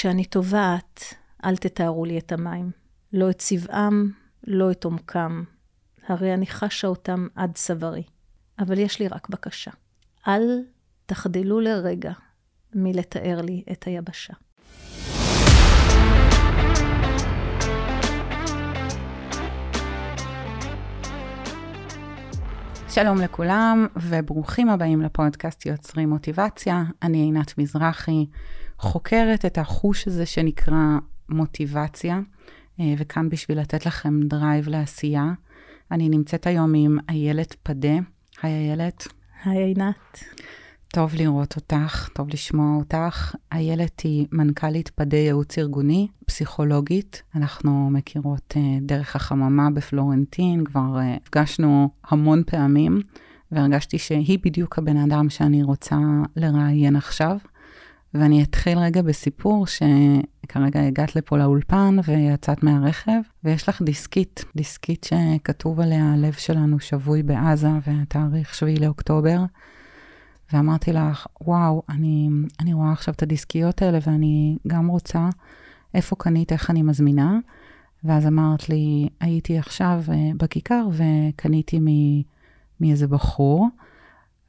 כשאני טובעת, אל תתארו לי את המים. לא את צבעם, לא את עומקם. הרי אני חשה אותם עד צווארי. אבל יש לי רק בקשה. אל תחדלו לרגע מלתאר לי את היבשה. שלום לכולם, וברוכים הבאים לפודקאסט יוצרים מוטיבציה. אני עינת מזרחי, חוקרת את החוש הזה שנקרא מוטיבציה, אה, וכאן בשביל לתת לכם drive לעשייה. אני נמצאת היום עם איילת פדה. היי איילת. היי עינת. טוב לראות אותך, טוב לשמוע אותך. איילת היא מנכ"לית פדה ייעוץ ארגוני, פסיכולוגית. אנחנו מכירות אה, דרך החממה בפלורנטין, כבר אה, הפגשנו המון פעמים, והרגשתי שהיא בדיוק הבן אדם שאני רוצה לראיין עכשיו. ואני אתחיל רגע בסיפור שכרגע הגעת לפה לאולפן ויצאת מהרכב, ויש לך דיסקית, דיסקית שכתוב עליה הלב שלנו שבוי בעזה, והתאריך 7 לאוקטובר. ואמרתי לך, וואו, אני, אני רואה עכשיו את הדיסקיות האלה ואני גם רוצה, איפה קנית, איך אני מזמינה? ואז אמרת לי, הייתי עכשיו uh, בכיכר וקניתי מאיזה בחור,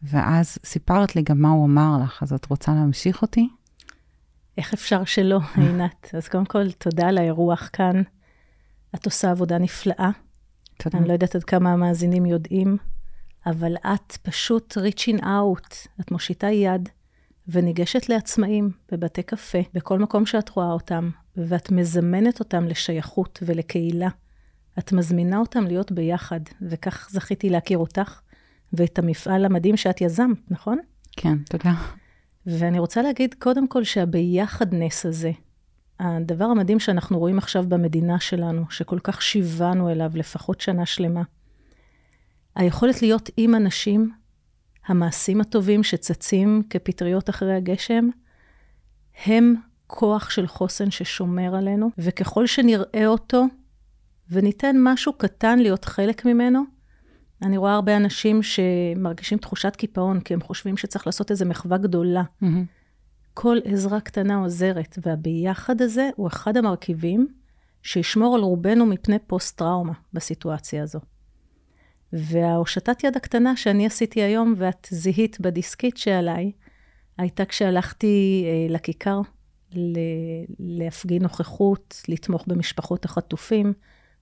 ואז סיפרת לי גם מה הוא אמר לך, אז את רוצה להמשיך אותי? איך אפשר שלא, עינת? אז קודם כל, תודה על האירוח כאן. את עושה עבודה נפלאה. תודה. אני לא יודעת עד כמה המאזינים יודעים. אבל את פשוט reaching out, את מושיטה יד וניגשת לעצמאים בבתי קפה, בכל מקום שאת רואה אותם, ואת מזמנת אותם לשייכות ולקהילה. את מזמינה אותם להיות ביחד, וכך זכיתי להכיר אותך ואת המפעל המדהים שאת יזמת, נכון? כן, תודה. ואני רוצה להגיד קודם כל שהביחדנס הזה, הדבר המדהים שאנחנו רואים עכשיו במדינה שלנו, שכל כך שיוונו אליו לפחות שנה שלמה, היכולת להיות עם אנשים, המעשים הטובים שצצים כפטריות אחרי הגשם, הם כוח של חוסן ששומר עלינו, וככל שנראה אותו וניתן משהו קטן להיות חלק ממנו, אני רואה הרבה אנשים שמרגישים תחושת קיפאון, כי הם חושבים שצריך לעשות איזו מחווה גדולה. Mm-hmm. כל עזרה קטנה עוזרת, והביחד הזה הוא אחד המרכיבים שישמור על רובנו מפני פוסט-טראומה בסיטואציה הזו. וההושטת יד הקטנה שאני עשיתי היום, ואת זיהית בדיסקית שעליי, הייתה כשהלכתי אה, לכיכר ל- להפגין נוכחות, לתמוך במשפחות החטופים,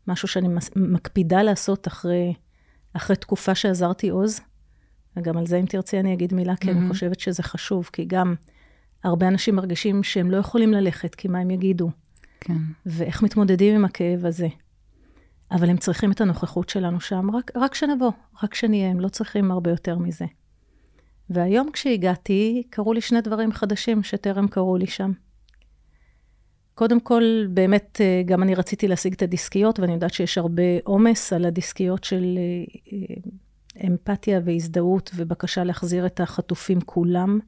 משהו שאני מקפידה לעשות אחרי, אחרי תקופה שעזרתי עוז. וגם על זה, אם תרצי, אני אגיד מילה, כי mm-hmm. אני חושבת שזה חשוב, כי גם הרבה אנשים מרגישים שהם לא יכולים ללכת, כי מה הם יגידו? כן. ואיך מתמודדים עם הכאב הזה. אבל הם צריכים את הנוכחות שלנו שם, רק, רק שנבוא, רק שנהיה, הם לא צריכים הרבה יותר מזה. והיום כשהגעתי, קרו לי שני דברים חדשים שטרם קרו לי שם. קודם כל, באמת, אה, גם אני רציתי להשיג את הדיסקיות, ואני יודעת שיש הרבה עומס על הדיסקיות של אה, אה, אמפתיה והזדהות ובקשה להחזיר את החטופים כולם.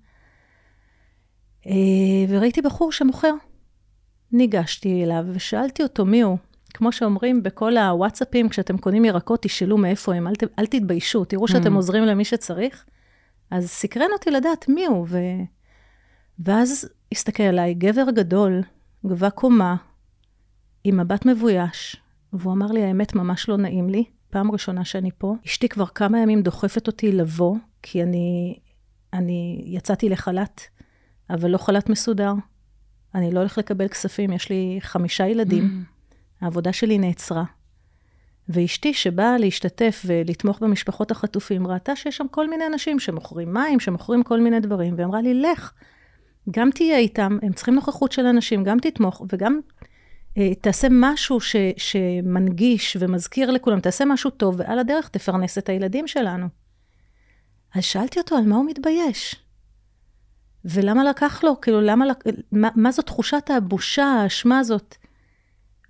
וראיתי בחור שמוכר. ניגשתי אליו ושאלתי אותו מי הוא. כמו שאומרים בכל הוואטסאפים, כשאתם קונים ירקות, תשאלו מאיפה הם, אל, ת, אל תתביישו, תראו שאתם mm. עוזרים למי שצריך. אז סקרן אותי לדעת מי הוא, ו... ואז הסתכל עליי, גבר גדול, גבה קומה, עם מבט מבויש, והוא אמר לי, האמת, ממש לא נעים לי, פעם ראשונה שאני פה. אשתי כבר כמה ימים דוחפת אותי לבוא, כי אני, אני יצאתי לחל"ת, אבל לא חל"ת מסודר. אני לא הולך לקבל כספים, יש לי חמישה ילדים. Mm. העבודה שלי נעצרה. ואשתי שבאה להשתתף ולתמוך במשפחות החטופים, ראתה שיש שם כל מיני אנשים שמוכרים מים, שמוכרים כל מיני דברים, ואמרה לי, לך, גם תהיה איתם, הם צריכים נוכחות של אנשים, גם תתמוך וגם אה, תעשה משהו ש, שמנגיש ומזכיר לכולם, תעשה משהו טוב, ועל הדרך תפרנס את הילדים שלנו. אז שאלתי אותו, על מה הוא מתבייש? ולמה לקח לו? כאילו, למה, מה, מה זו תחושת הבושה, האשמה הזאת?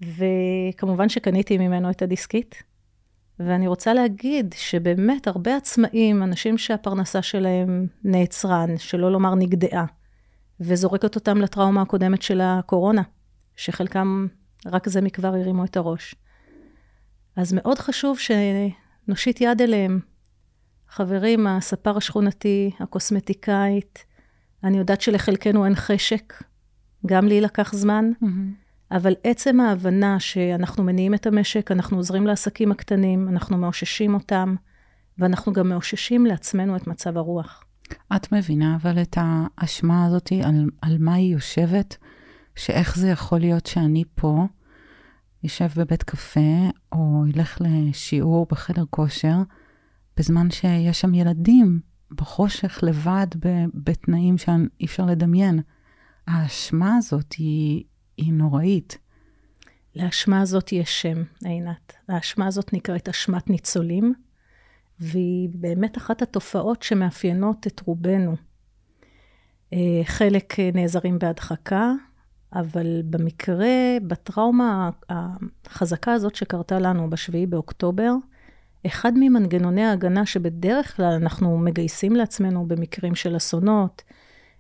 וכמובן שקניתי ממנו את הדיסקית. ואני רוצה להגיד שבאמת הרבה עצמאים, אנשים שהפרנסה שלהם נעצרה, שלא לומר נגדעה, וזורקת אותם לטראומה הקודמת של הקורונה, שחלקם רק זה מכבר הרימו את הראש. אז מאוד חשוב שנושיט יד אליהם. חברים, הספר השכונתי, הקוסמטיקאית, אני יודעת שלחלקנו אין חשק, גם לי לקח זמן, mm-hmm. אבל עצם ההבנה שאנחנו מניעים את המשק, אנחנו עוזרים לעסקים הקטנים, אנחנו מאוששים אותם, ואנחנו גם מאוששים לעצמנו את מצב הרוח. את מבינה אבל את האשמה הזאת, על, על מה היא יושבת? שאיך זה יכול להיות שאני פה, יישב בבית קפה, או ילך לשיעור בחדר כושר, בזמן שיש שם ילדים בחושך לבד בתנאים שאי אפשר לדמיין. האשמה הזאת היא, היא נוראית. לאשמה הזאת יש שם, עינת. האשמה הזאת נקראת אשמת ניצולים, והיא באמת אחת התופעות שמאפיינות את רובנו. אה, חלק נעזרים בהדחקה, אבל במקרה, בטראומה החזקה הזאת שקרתה לנו ב-7 באוקטובר, אחד ממנגנוני ההגנה שבדרך כלל אנחנו מגייסים לעצמנו במקרים של אסונות,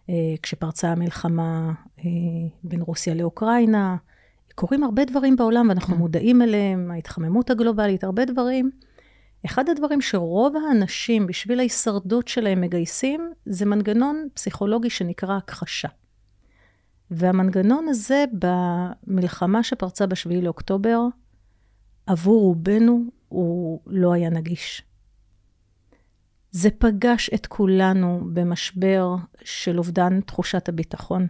אה, כשפרצה המלחמה אה, בין רוסיה לאוקראינה, קורים הרבה דברים בעולם ואנחנו כן. מודעים אליהם, ההתחממות הגלובלית, הרבה דברים. אחד הדברים שרוב האנשים, בשביל ההישרדות שלהם מגייסים, זה מנגנון פסיכולוגי שנקרא הכחשה. והמנגנון הזה, במלחמה שפרצה ב-7 לאוקטובר, עבור רובנו הוא לא היה נגיש. זה פגש את כולנו במשבר של אובדן תחושת הביטחון,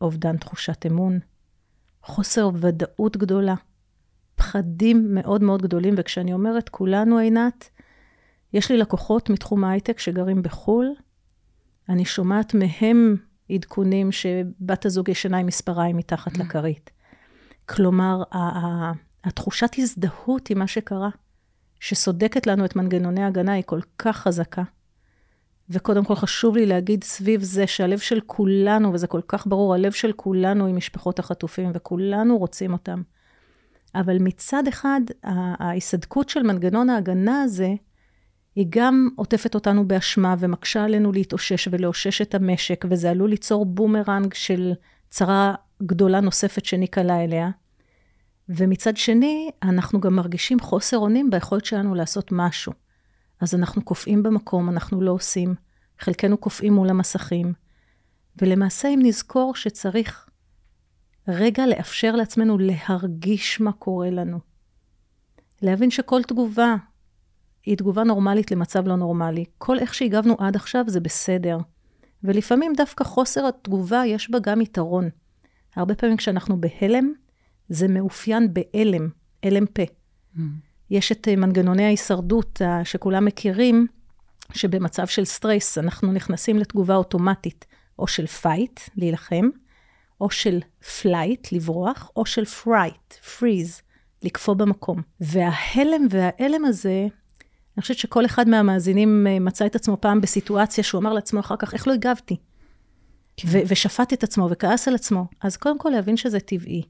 אובדן תחושת אמון, חוסר ודאות גדולה, פחדים מאוד מאוד גדולים, וכשאני אומרת כולנו, עינת, יש לי לקוחות מתחום ההייטק שגרים בחו"ל, אני שומעת מהם עדכונים שבת הזוג ישנה עם מספריים מתחת mm. לכרית. כלומר, התחושת הזדהות עם מה שקרה, שסודקת לנו את מנגנוני ההגנה, היא כל כך חזקה. וקודם כל חשוב לי להגיד סביב זה שהלב של כולנו, וזה כל כך ברור, הלב של כולנו עם משפחות החטופים, וכולנו רוצים אותם. אבל מצד אחד, ההיסדקות של מנגנון ההגנה הזה, היא גם עוטפת אותנו באשמה ומקשה עלינו להתאושש ולאושש את המשק, וזה עלול ליצור בומרנג של צרה גדולה נוספת שניקלע אליה. ומצד שני, אנחנו גם מרגישים חוסר אונים ביכולת שלנו לעשות משהו. אז אנחנו קופאים במקום, אנחנו לא עושים, חלקנו קופאים מול המסכים. ולמעשה, אם נזכור שצריך רגע לאפשר לעצמנו להרגיש מה קורה לנו. להבין שכל תגובה היא תגובה נורמלית למצב לא נורמלי. כל איך שהגבנו עד עכשיו זה בסדר. ולפעמים דווקא חוסר התגובה יש בה גם יתרון. הרבה פעמים כשאנחנו בהלם, זה מאופיין בהלם, הלם פה. ממ. יש את אה, מנגנוני ההישרדות שכולם מכירים, שבמצב של סטרס אנחנו נכנסים לתגובה אוטומטית, או של fight, להילחם, או של flight, לברוח, או של fright, freeze, לקפוא במקום. וההלם וההלם הזה, אני חושבת שכל אחד מהמאזינים אה, מצא את עצמו פעם בסיטואציה שהוא אמר לעצמו אחר כך, איך לא הגבתי? כן. ושפט את עצמו וכעס על עצמו. אז קודם כל להבין שזה טבעי.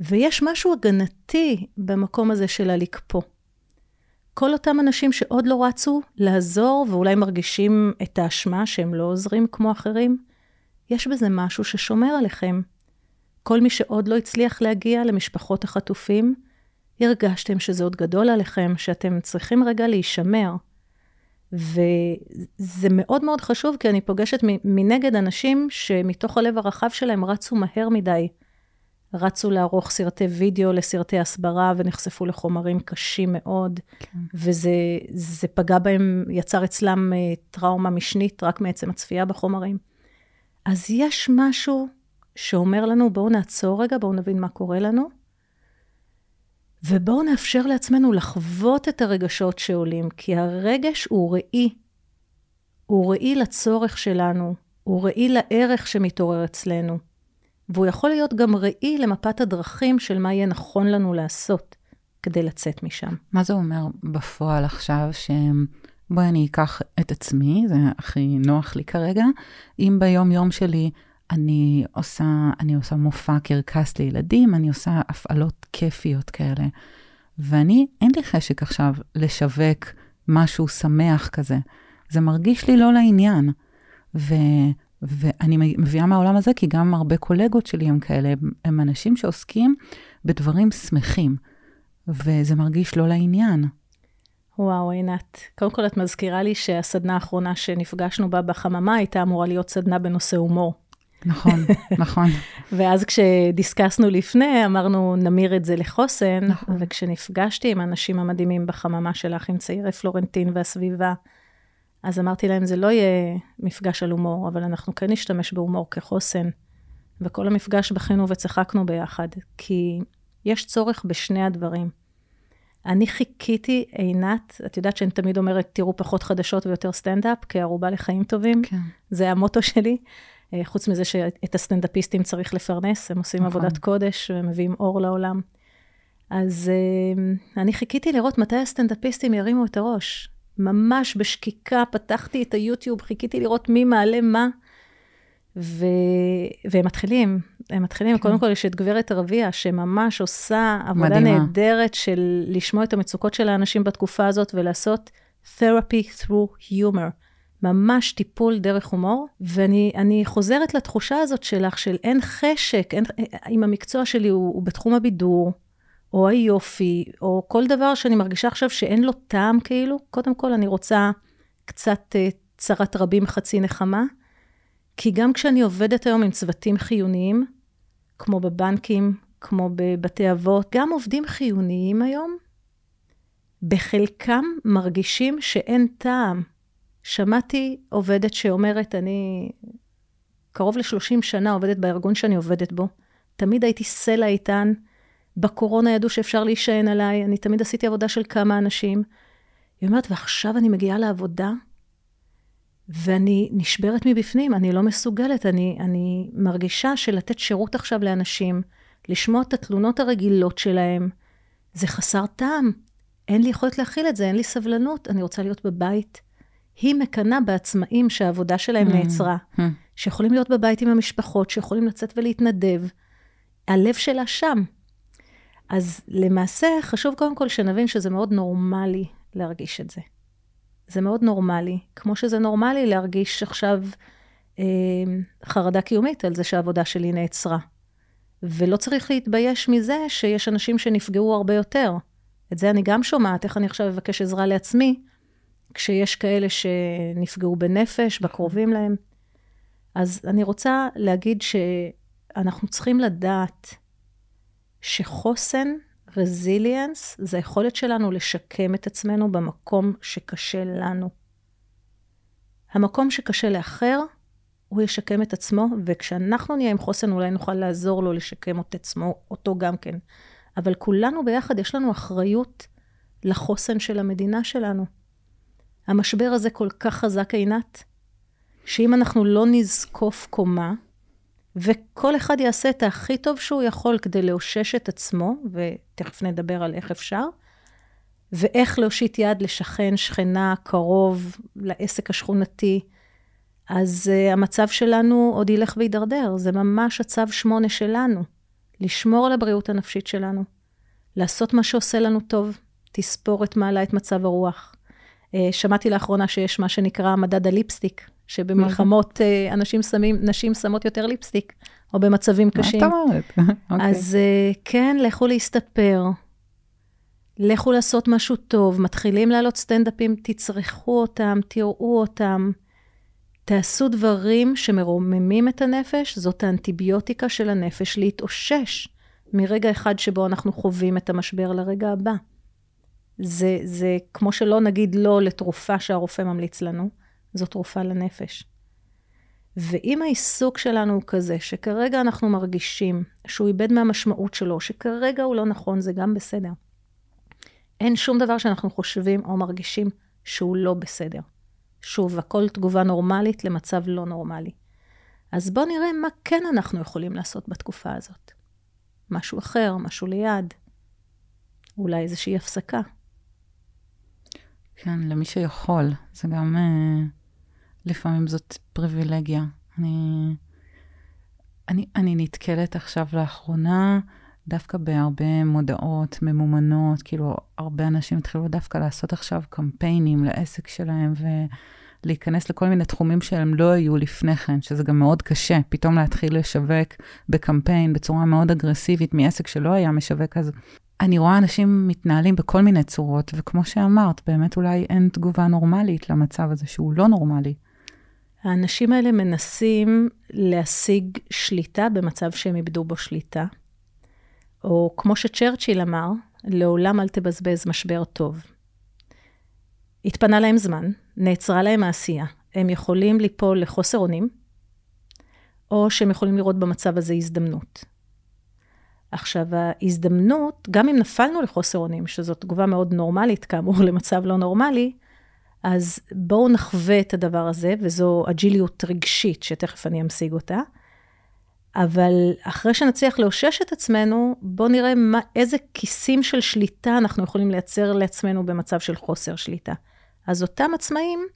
ויש משהו הגנתי במקום הזה של הלקפוא. כל אותם אנשים שעוד לא רצו לעזור ואולי מרגישים את האשמה שהם לא עוזרים כמו אחרים, יש בזה משהו ששומר עליכם. כל מי שעוד לא הצליח להגיע למשפחות החטופים, הרגשתם שזה עוד גדול עליכם, שאתם צריכים רגע להישמר. וזה מאוד מאוד חשוב, כי אני פוגשת מנגד אנשים שמתוך הלב הרחב שלהם רצו מהר מדי. רצו לערוך סרטי וידאו לסרטי הסברה ונחשפו לחומרים קשים מאוד, כן. וזה פגע בהם, יצר אצלם אה, טראומה משנית רק מעצם הצפייה בחומרים. אז יש משהו שאומר לנו, בואו נעצור רגע, בואו נבין מה קורה לנו, ובואו נאפשר לעצמנו לחוות את הרגשות שעולים, כי הרגש הוא ראי. הוא ראי לצורך שלנו, הוא ראי לערך שמתעורר אצלנו. והוא יכול להיות גם ראי למפת הדרכים של מה יהיה נכון לנו לעשות כדי לצאת משם. מה זה אומר בפועל עכשיו, שבואי אני אקח את עצמי, זה הכי נוח לי כרגע, אם ביום-יום שלי אני עושה, אני עושה מופע קרקס לילדים, אני עושה הפעלות כיפיות כאלה. ואני, אין לי חשק עכשיו לשווק משהו שמח כזה. זה מרגיש לי לא לעניין. ו... ואני מביאה מהעולם הזה, כי גם הרבה קולגות שלי הם כאלה, הם, הם אנשים שעוסקים בדברים שמחים, וזה מרגיש לא לעניין. וואו, עינת. קודם כל, את מזכירה לי שהסדנה האחרונה שנפגשנו בה בחממה הייתה אמורה להיות סדנה בנושא הומור. נכון, נכון. ואז כשדיסקסנו לפני, אמרנו, נמיר את זה לחוסן, נכון. וכשנפגשתי עם האנשים המדהימים בחממה שלך, עם צעירי פלורנטין והסביבה, אז אמרתי להם, זה לא יהיה מפגש על הומור, אבל אנחנו כן נשתמש בהומור כחוסן. וכל המפגש בכינו וצחקנו ביחד, כי יש צורך בשני הדברים. אני חיכיתי, עינת, את יודעת שאני תמיד אומרת, תראו פחות חדשות ויותר סטנדאפ, כערובה לחיים טובים. כן. זה המוטו שלי. אה, חוץ מזה שאת הסטנדאפיסטים צריך לפרנס, הם עושים נכון. עבודת קודש ומביאים אור לעולם. אז uh, אני חיכיתי לראות מתי הסטנדאפיסטים ירימו את הראש. ממש בשקיקה פתחתי את היוטיוב, חיכיתי לראות מי מעלה מה, ו... והם מתחילים. הם מתחילים, כן. קודם כל יש את גברת רביע, שממש עושה עבודה מדהימה. נהדרת של לשמוע את המצוקות של האנשים בתקופה הזאת ולעשות therapy through humor. ממש טיפול דרך הומור, ואני חוזרת לתחושה הזאת שלך, של אין חשק, אין, אם המקצוע שלי הוא, הוא בתחום הבידור, או היופי, או כל דבר שאני מרגישה עכשיו שאין לו טעם כאילו, קודם כל אני רוצה קצת uh, צרת רבים חצי נחמה, כי גם כשאני עובדת היום עם צוותים חיוניים, כמו בבנקים, כמו בבתי אבות, גם עובדים חיוניים היום, בחלקם מרגישים שאין טעם. שמעתי עובדת שאומרת, אני קרוב ל-30 שנה עובדת בארגון שאני עובדת בו, תמיד הייתי סלע איתן, בקורונה ידעו שאפשר להישען עליי, אני תמיד עשיתי עבודה של כמה אנשים. היא אומרת, ועכשיו אני מגיעה לעבודה, ואני נשברת מבפנים, אני לא מסוגלת, אני, אני מרגישה שלתת שירות עכשיו לאנשים, לשמוע את התלונות הרגילות שלהם, זה חסר טעם. אין לי יכולת להכיל את זה, אין לי סבלנות, אני רוצה להיות בבית. היא מקנאה בעצמאים שהעבודה שלהם mm. נעצרה, mm. שיכולים להיות בבית עם המשפחות, שיכולים לצאת ולהתנדב. הלב שלה שם. אז למעשה, חשוב קודם כל שנבין שזה מאוד נורמלי להרגיש את זה. זה מאוד נורמלי, כמו שזה נורמלי להרגיש עכשיו אה, חרדה קיומית על זה שהעבודה שלי נעצרה. ולא צריך להתבייש מזה שיש אנשים שנפגעו הרבה יותר. את זה אני גם שומעת, איך אני עכשיו אבקש עזרה לעצמי, כשיש כאלה שנפגעו בנפש, בקרובים להם. אז אני רוצה להגיד שאנחנו צריכים לדעת שחוסן רזיליאנס זה היכולת שלנו לשקם את עצמנו במקום שקשה לנו. המקום שקשה לאחר, הוא ישקם את עצמו, וכשאנחנו נהיה עם חוסן, אולי נוכל לעזור לו לשקם את עצמו, אותו גם כן. אבל כולנו ביחד, יש לנו אחריות לחוסן של המדינה שלנו. המשבר הזה כל כך חזק, עינת, שאם אנחנו לא נזקוף קומה, וכל אחד יעשה את הכי טוב שהוא יכול כדי לאושש את עצמו, ותכף נדבר על איך אפשר, ואיך להושיט יד לשכן, שכנה, קרוב, לעסק השכונתי, אז uh, המצב שלנו עוד ילך וידרדר. זה ממש הצו שמונה שלנו, לשמור על הבריאות הנפשית שלנו, לעשות מה שעושה לנו טוב, תספורת מעלה את מצב הרוח. Uh, שמעתי לאחרונה שיש מה שנקרא מדד הליפסטיק, שבמלחמות אה, אנשים שמים, נשים שמות יותר ליפסטיק, או במצבים קשים. מה את אומרת? אוקיי. אז okay. כן, לכו להסתפר, לכו לעשות משהו טוב, מתחילים לעלות סטנדאפים, תצרכו אותם, תראו אותם. תעשו דברים שמרוממים את הנפש, זאת האנטיביוטיקה של הנפש להתאושש מרגע אחד שבו אנחנו חווים את המשבר לרגע הבא. זה, זה כמו שלא נגיד לא לתרופה שהרופא ממליץ לנו, זו תרופה לנפש. ואם העיסוק שלנו הוא כזה, שכרגע אנחנו מרגישים שהוא איבד מהמשמעות שלו, שכרגע הוא לא נכון, זה גם בסדר. אין שום דבר שאנחנו חושבים או מרגישים שהוא לא בסדר. שוב, הכל תגובה נורמלית למצב לא נורמלי. אז בואו נראה מה כן אנחנו יכולים לעשות בתקופה הזאת. משהו אחר, משהו ליד, אולי איזושהי הפסקה. כן, למי שיכול. זה גם... Uh... לפעמים זאת פריבילגיה. אני, אני, אני נתקלת עכשיו לאחרונה דווקא בהרבה מודעות ממומנות, כאילו הרבה אנשים התחילו דווקא לעשות עכשיו קמפיינים לעסק שלהם ולהיכנס לכל מיני תחומים שהם לא היו לפני כן, שזה גם מאוד קשה, פתאום להתחיל לשווק בקמפיין בצורה מאוד אגרסיבית מעסק שלא היה משווק, אז אני רואה אנשים מתנהלים בכל מיני צורות, וכמו שאמרת, באמת אולי אין תגובה נורמלית למצב הזה שהוא לא נורמלי. האנשים האלה מנסים להשיג שליטה במצב שהם איבדו בו שליטה. או כמו שצ'רצ'יל אמר, לעולם אל תבזבז משבר טוב. התפנה להם זמן, נעצרה להם העשייה. הם יכולים ליפול לחוסר אונים, או שהם יכולים לראות במצב הזה הזדמנות. עכשיו, ההזדמנות, גם אם נפלנו לחוסר אונים, שזאת תגובה מאוד נורמלית, כאמור, למצב לא נורמלי, אז בואו נחווה את הדבר הזה, וזו אג'יליות רגשית, שתכף אני אמשיג אותה. אבל אחרי שנצליח לאושש את עצמנו, בואו נראה מה, איזה כיסים של שליטה אנחנו יכולים לייצר לעצמנו במצב של חוסר שליטה. אז אותם עצמאים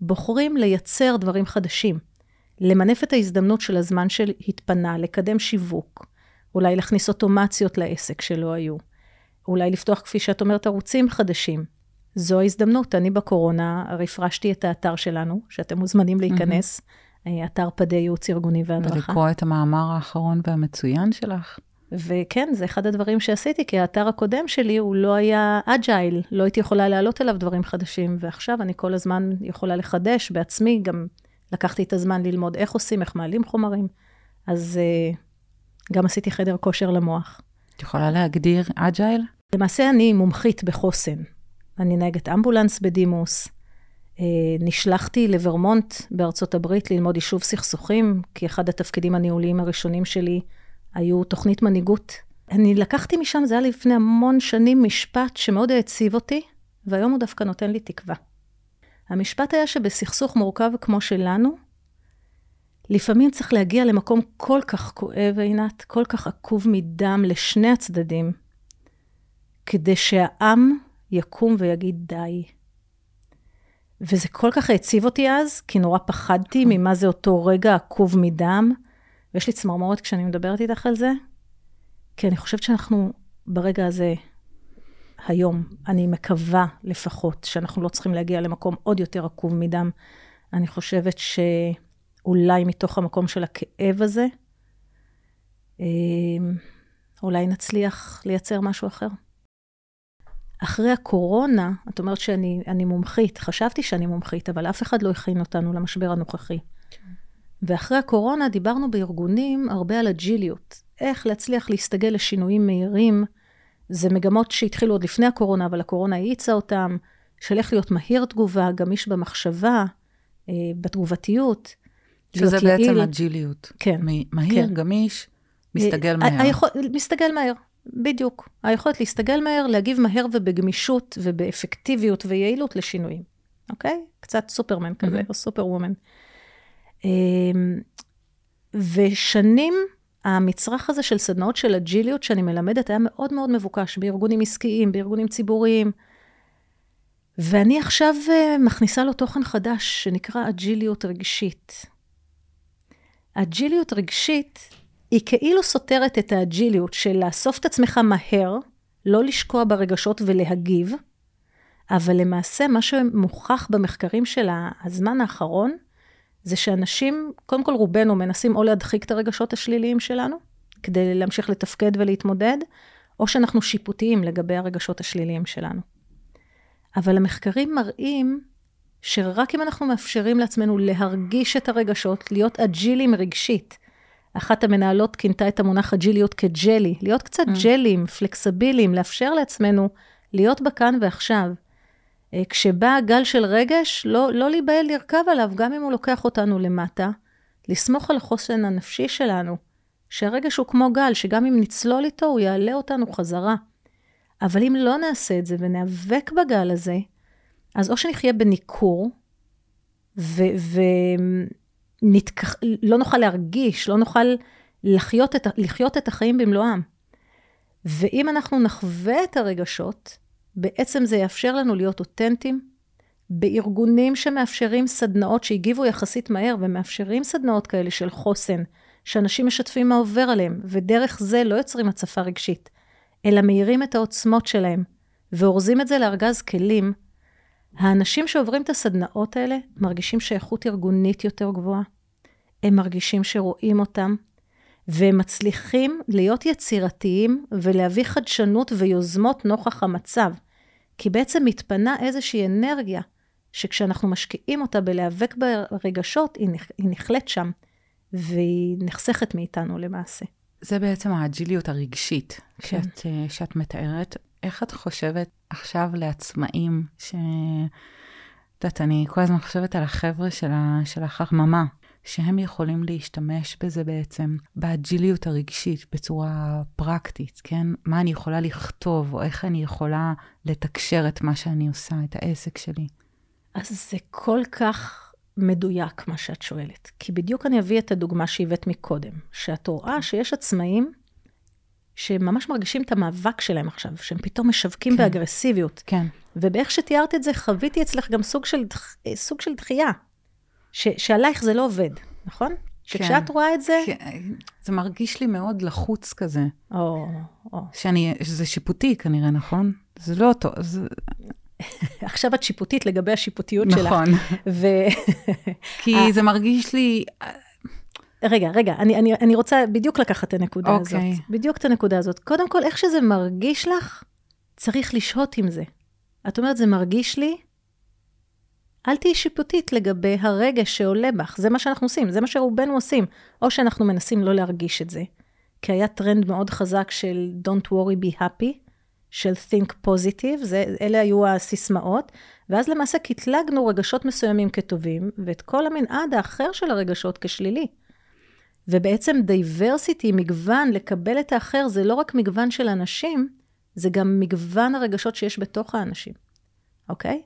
בוחרים לייצר דברים חדשים, למנף את ההזדמנות של הזמן שהתפנה, לקדם שיווק, אולי להכניס אוטומציות לעסק שלא היו, אולי לפתוח, כפי שאת אומרת, ערוצים חדשים. זו ההזדמנות. אני בקורונה רפרשתי את האתר שלנו, שאתם מוזמנים להיכנס, mm-hmm. אתר פדי ייעוץ ארגוני והדרכה. ולקרוא את המאמר האחרון והמצוין שלך. וכן, זה אחד הדברים שעשיתי, כי האתר הקודם שלי הוא לא היה אג'ייל, לא הייתי יכולה להעלות אליו דברים חדשים, ועכשיו אני כל הזמן יכולה לחדש בעצמי, גם לקחתי את הזמן ללמוד איך עושים, איך מעלים חומרים, אז uh, גם עשיתי חדר כושר למוח. את יכולה להגדיר אג'ייל? למעשה אני מומחית בחוסן. אני נהגת אמבולנס בדימוס. אה, נשלחתי לוורמונט בארצות הברית ללמוד יישוב סכסוכים, כי אחד התפקידים הניהוליים הראשונים שלי היו תוכנית מנהיגות. אני לקחתי משם, זה היה לפני המון שנים, משפט שמאוד העציב אותי, והיום הוא דווקא נותן לי תקווה. המשפט היה שבסכסוך מורכב כמו שלנו, לפעמים צריך להגיע למקום כל כך כואב, עינת, כל כך עקוב מדם לשני הצדדים, כדי שהעם יקום ויגיד די. וזה כל כך העציב אותי אז, כי נורא פחדתי. ממה זה אותו רגע עקוב מדם, ויש לי צמרמורת כשאני מדברת איתך על זה, כי אני חושבת שאנחנו ברגע הזה, היום, אני מקווה לפחות, שאנחנו לא צריכים להגיע למקום עוד יותר עקוב מדם. אני חושבת שאולי מתוך המקום של הכאב הזה, אה, אולי נצליח לייצר משהו אחר. אחרי הקורונה, את אומרת שאני מומחית, חשבתי שאני מומחית, אבל אף אחד לא הכין אותנו למשבר הנוכחי. ואחרי הקורונה דיברנו בארגונים הרבה על אג'יליות, איך להצליח להסתגל לשינויים מהירים. זה מגמות שהתחילו עוד לפני הקורונה, אבל הקורונה האיצה אותם, של איך להיות מהיר תגובה, גמיש במחשבה, אה, בתגובתיות. שזה בעצם יעיל. אג'יליות. כן. מהיר, כן. גמיש, מסתגל אה, מהר. היכול, מסתגל מהר, בדיוק. היכולת להסתגל מהר, להגיב מהר ובגמישות ובאפקטיביות ויעילות לשינויים, אוקיי? קצת סופרמן כזה, mm-hmm. או סופר וומן. אמ, ושנים, המצרך הזה של סדנאות של אג'יליות שאני מלמדת היה מאוד מאוד מבוקש בארגונים עסקיים, בארגונים ציבוריים. ואני עכשיו אה, מכניסה לו תוכן חדש שנקרא אג'יליות רגשית. אג'יליות רגשית היא כאילו סותרת את האג'יליות של לאסוף את עצמך מהר, לא לשקוע ברגשות ולהגיב, אבל למעשה מה שמוכח במחקרים של הזמן האחרון, זה שאנשים, קודם כל רובנו מנסים או להדחיק את הרגשות השליליים שלנו, כדי להמשיך לתפקד ולהתמודד, או שאנחנו שיפוטיים לגבי הרגשות השליליים שלנו. אבל המחקרים מראים שרק אם אנחנו מאפשרים לעצמנו להרגיש את הרגשות, להיות אג'ילים רגשית, אחת המנהלות כינתה את המונח אג'יליות כג'לי, להיות קצת mm. ג'לים, פלקסביליים, לאפשר לעצמנו להיות בכאן ועכשיו. אה, כשבא גל של רגש, לא, לא להיבהל לרכב עליו, גם אם הוא לוקח אותנו למטה, לסמוך על החוסן הנפשי שלנו, שהרגש הוא כמו גל, שגם אם נצלול איתו, הוא יעלה אותנו חזרה. אבל אם לא נעשה את זה וניאבק בגל הזה, אז או שנחיה בניכור, ולא נתכח... לא נוכל להרגיש, לא נוכל לחיות את, לחיות את החיים במלואם. ואם אנחנו נחווה את הרגשות, בעצם זה יאפשר לנו להיות אותנטיים בארגונים שמאפשרים סדנאות שהגיבו יחסית מהר ומאפשרים סדנאות כאלה של חוסן, שאנשים משתפים מה עובר עליהם, ודרך זה לא יוצרים הצפה רגשית, אלא מאירים את העוצמות שלהם, ואורזים את זה לארגז כלים. האנשים שעוברים את הסדנאות האלה מרגישים שייכות ארגונית יותר גבוהה. הם מרגישים שרואים אותם, והם מצליחים להיות יצירתיים ולהביא חדשנות ויוזמות נוכח המצב. כי בעצם מתפנה איזושהי אנרגיה שכשאנחנו משקיעים אותה בלהיאבק ברגשות, היא, נכ... היא נכלאת שם, והיא נחסכת מאיתנו למעשה. זה בעצם האג'יליות הרגשית כן. שאת, אה, שאת מתארת. איך את חושבת עכשיו לעצמאים, ש... את יודעת, אני כל הזמן חושבת על החבר'ה של, ה... של החממה, שהם יכולים להשתמש בזה בעצם, באג'יליות הרגשית, בצורה פרקטית, כן? מה אני יכולה לכתוב, או איך אני יכולה לתקשר את מה שאני עושה, את העסק שלי. אז זה כל כך מדויק מה שאת שואלת. כי בדיוק אני אביא את הדוגמה שהבאת מקודם, שאת רואה שיש עצמאים שממש מרגישים את המאבק שלהם עכשיו, שהם פתאום משווקים כן. באגרסיביות. כן. ובאיך שתיארת את זה, חוויתי אצלך גם סוג של, סוג של דחייה. ש, שעלייך זה לא עובד, נכון? כן. שכשאת רואה את זה... כן, זה מרגיש לי מאוד לחוץ כזה. או, או. שאני, שזה שיפוטי כנראה, נכון? זה לא אותו, זה... עכשיו את שיפוטית לגבי השיפוטיות שלך. נכון. ו... כי זה מרגיש לי... רגע, רגע, אני, אני, אני רוצה בדיוק לקחת את הנקודה okay. הזאת. אוקיי. בדיוק את הנקודה הזאת. קודם כל, איך שזה מרגיש לך, צריך לשהות עם זה. את אומרת, זה מרגיש לי, אל תהיי שיפוטית לגבי הרגש שעולה בך. זה מה שאנחנו עושים, זה מה שרובנו עושים. או שאנחנו מנסים לא להרגיש את זה, כי היה טרנד מאוד חזק של Don't worry be happy, של think positive, זה, אלה היו הסיסמאות, ואז למעשה קטלגנו רגשות מסוימים כטובים, ואת כל המנעד האחר של הרגשות כשלילי. ובעצם דייברסיטי, מגוון, לקבל את האחר, זה לא רק מגוון של אנשים, זה גם מגוון הרגשות שיש בתוך האנשים, אוקיי?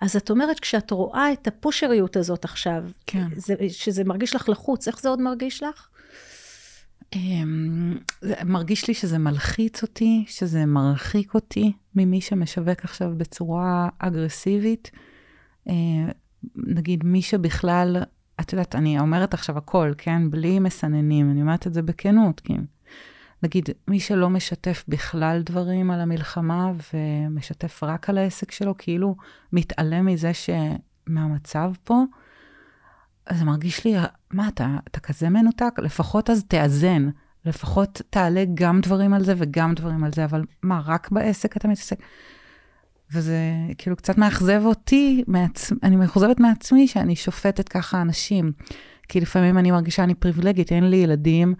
אז את אומרת, כשאת רואה את הפושריות הזאת עכשיו, כן. זה, שזה מרגיש לך לחוץ, איך זה עוד מרגיש לך? אמ, מרגיש לי שזה מלחיץ אותי, שזה מרחיק אותי ממי שמשווק עכשיו בצורה אגרסיבית. אה, נגיד, מי שבכלל, את יודעת, אני אומרת עכשיו הכל, כן? בלי מסננים, אני אומרת את זה בכנות, כי נגיד, מי שלא משתף בכלל דברים על המלחמה ומשתף רק על העסק שלו, כאילו מתעלם מזה שמהמצב פה, אז זה מרגיש לי, מה, אתה, אתה כזה מנותק? לפחות אז תאזן. לפחות תעלה גם דברים על זה וגם דברים על זה, אבל מה, רק בעסק אתה מתעסק? וזה כאילו קצת מאכזב אותי, מעצ... אני מאכזבת מעצמי שאני שופטת ככה אנשים. כי לפעמים אני מרגישה אני פריבילגית, אין לי ילדים,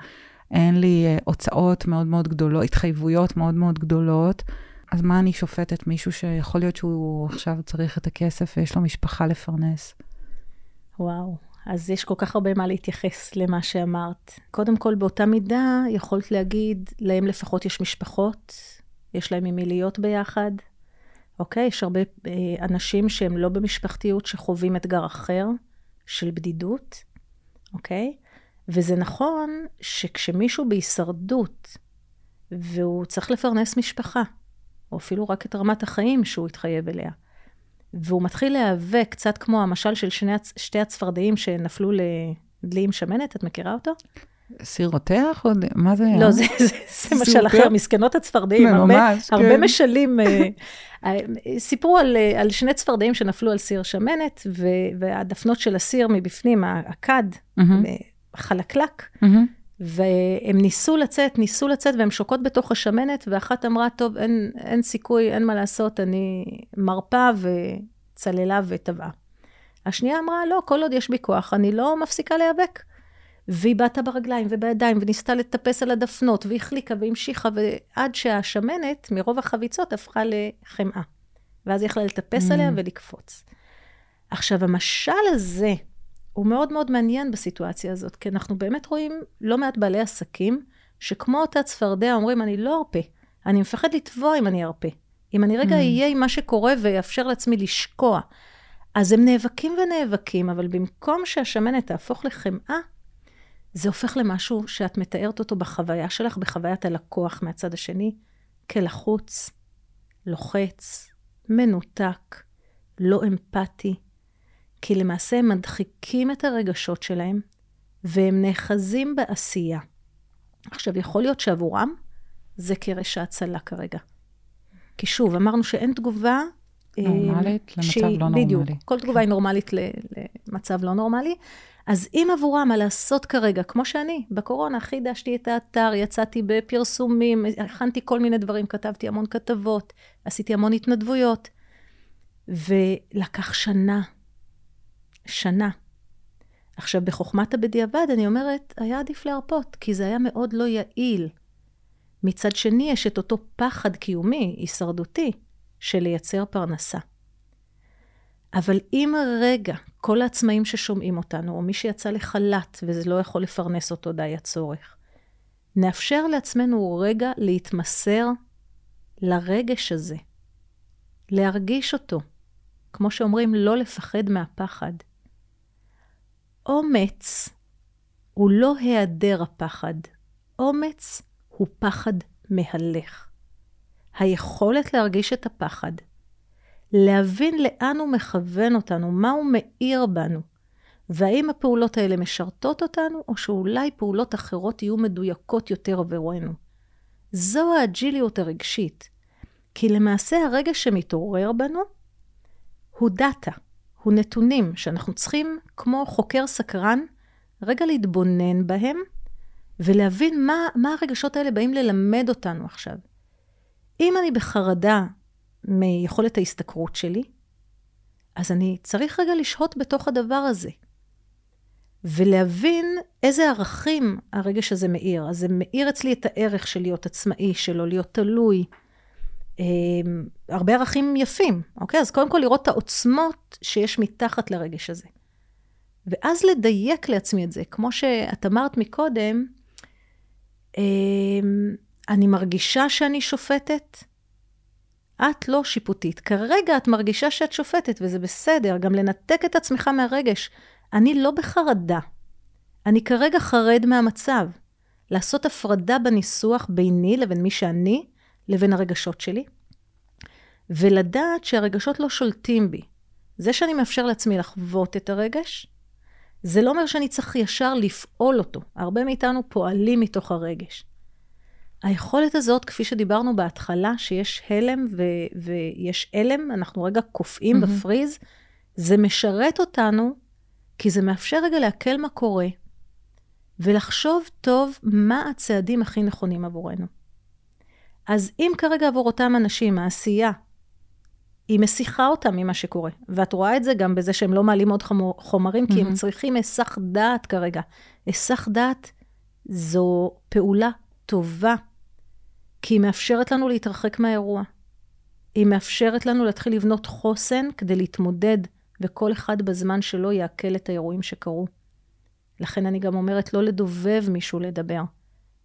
אין לי uh, הוצאות מאוד מאוד גדולות, התחייבויות מאוד מאוד גדולות. אז מה אני שופטת? מישהו שיכול להיות שהוא עכשיו צריך את הכסף ויש לו משפחה לפרנס. וואו, אז יש כל כך הרבה מה להתייחס למה שאמרת. קודם כל, באותה מידה, יכולת להגיד, להם לפחות יש משפחות, יש להם עם מי להיות ביחד. אוקיי? יש הרבה אה, אנשים שהם לא במשפחתיות, שחווים אתגר אחר, של בדידות, אוקיי? וזה נכון שכשמישהו בהישרדות, והוא צריך לפרנס משפחה, או אפילו רק את רמת החיים שהוא התחייב אליה, והוא מתחיל להיאבק, קצת כמו המשל של שני, שתי הצפרדעים שנפלו לדלי עם שמנת, את מכירה אותו? סיר רותח? או מה זה היה? לא, זה, זה, זה משל אחר, מסכנות הצפרדעים. ממש, הרבה, כן. הרבה משלים אה, אה, סיפרו על, אה, על שני צפרדעים שנפלו על סיר שמנת, והדפנות של הסיר מבפנים, הכד, mm-hmm. חלקלק. Mm-hmm. והם ניסו לצאת, ניסו לצאת, והן שוקעות בתוך השמנת, ואחת אמרה, טוב, אין, אין סיכוי, אין מה לעשות, אני מרפה וצללה וטבעה. השנייה אמרה, לא, כל עוד יש בי כוח, אני לא מפסיקה להיאבק. והיא בעטה ברגליים ובידיים, וניסתה לטפס על הדפנות, והחליקה והמשיכה, ועד שהשמנת, מרוב החביצות, הפכה לחמאה. ואז היא יכלה לטפס mm. עליה ולקפוץ. עכשיו, המשל הזה, הוא מאוד מאוד מעניין בסיטואציה הזאת, כי אנחנו באמת רואים לא מעט בעלי עסקים, שכמו אותה צפרדע אומרים, אני לא ארפה, אני מפחד לטבוע אם אני ארפה. אם אני רגע אהיה mm. עם מה שקורה ואאפשר לעצמי לשקוע. אז הם נאבקים ונאבקים, אבל במקום שהשמנת תהפוך לחמאה, זה הופך למשהו שאת מתארת אותו בחוויה שלך, בחוויית הלקוח מהצד השני, כלחוץ, לוחץ, מנותק, לא אמפתי, כי למעשה הם מדחיקים את הרגשות שלהם, והם נאחזים בעשייה. עכשיו, יכול להיות שעבורם זה קרש ההצלה כרגע. כי שוב, אמרנו שאין תגובה... אה, נורמלית למצב שהיא, לא נורמלי. בדיוק, כל תגובה היא נורמלית למצב לא נורמלי. אז אם עבורם מה לעשות כרגע, כמו שאני, בקורונה חידשתי את האתר, יצאתי בפרסומים, הכנתי כל מיני דברים, כתבתי המון כתבות, עשיתי המון התנדבויות. ולקח שנה, שנה. עכשיו, בחוכמת הבדיעבד, אני אומרת, היה עדיף להרפות, כי זה היה מאוד לא יעיל. מצד שני, יש את אותו פחד קיומי, הישרדותי, של לייצר פרנסה. אבל אם רגע, כל העצמאים ששומעים אותנו, או מי שיצא לחל"ת וזה לא יכול לפרנס אותו די הצורך, נאפשר לעצמנו רגע להתמסר לרגש הזה, להרגיש אותו, כמו שאומרים, לא לפחד מהפחד. אומץ הוא לא היעדר הפחד, אומץ הוא פחד מהלך. היכולת להרגיש את הפחד, להבין לאן הוא מכוון אותנו, מה הוא מאיר בנו, והאם הפעולות האלה משרתות אותנו, או שאולי פעולות אחרות יהיו מדויקות יותר עבורנו. זו האג'יליות הרגשית. כי למעשה הרגע שמתעורר בנו הוא דאטה, הוא נתונים שאנחנו צריכים, כמו חוקר סקרן, רגע להתבונן בהם ולהבין מה, מה הרגשות האלה באים ללמד אותנו עכשיו. אם אני בחרדה מיכולת ההשתכרות שלי, אז אני צריך רגע לשהות בתוך הדבר הזה. ולהבין איזה ערכים הרגש הזה מאיר. אז זה מאיר אצלי את הערך של להיות עצמאי, שלו להיות תלוי. אה, הרבה ערכים יפים, אוקיי? אז קודם כל לראות את העוצמות שיש מתחת לרגש הזה. ואז לדייק לעצמי את זה. כמו שאת אמרת מקודם, אה, אני מרגישה שאני שופטת, את לא שיפוטית. כרגע את מרגישה שאת שופטת, וזה בסדר, גם לנתק את עצמך מהרגש. אני לא בחרדה. אני כרגע חרד מהמצב. לעשות הפרדה בניסוח ביני לבין מי שאני, לבין הרגשות שלי, ולדעת שהרגשות לא שולטים בי. זה שאני מאפשר לעצמי לחוות את הרגש, זה לא אומר שאני צריך ישר לפעול אותו. הרבה מאיתנו פועלים מתוך הרגש. היכולת הזאת, כפי שדיברנו בהתחלה, שיש הלם ו- ויש הלם, אנחנו רגע קופאים mm-hmm. בפריז, זה משרת אותנו, כי זה מאפשר רגע לעכל מה קורה, ולחשוב טוב מה הצעדים הכי נכונים עבורנו. אז אם כרגע עבור אותם אנשים העשייה, היא מסיחה אותם ממה שקורה, ואת רואה את זה גם בזה שהם לא מעלים עוד חומרים, mm-hmm. כי הם צריכים היסח דעת כרגע. היסח דעת זו פעולה טובה. כי היא מאפשרת לנו להתרחק מהאירוע. היא מאפשרת לנו להתחיל לבנות חוסן כדי להתמודד, וכל אחד בזמן שלו יעכל את האירועים שקרו. לכן אני גם אומרת לא לדובב מישהו לדבר.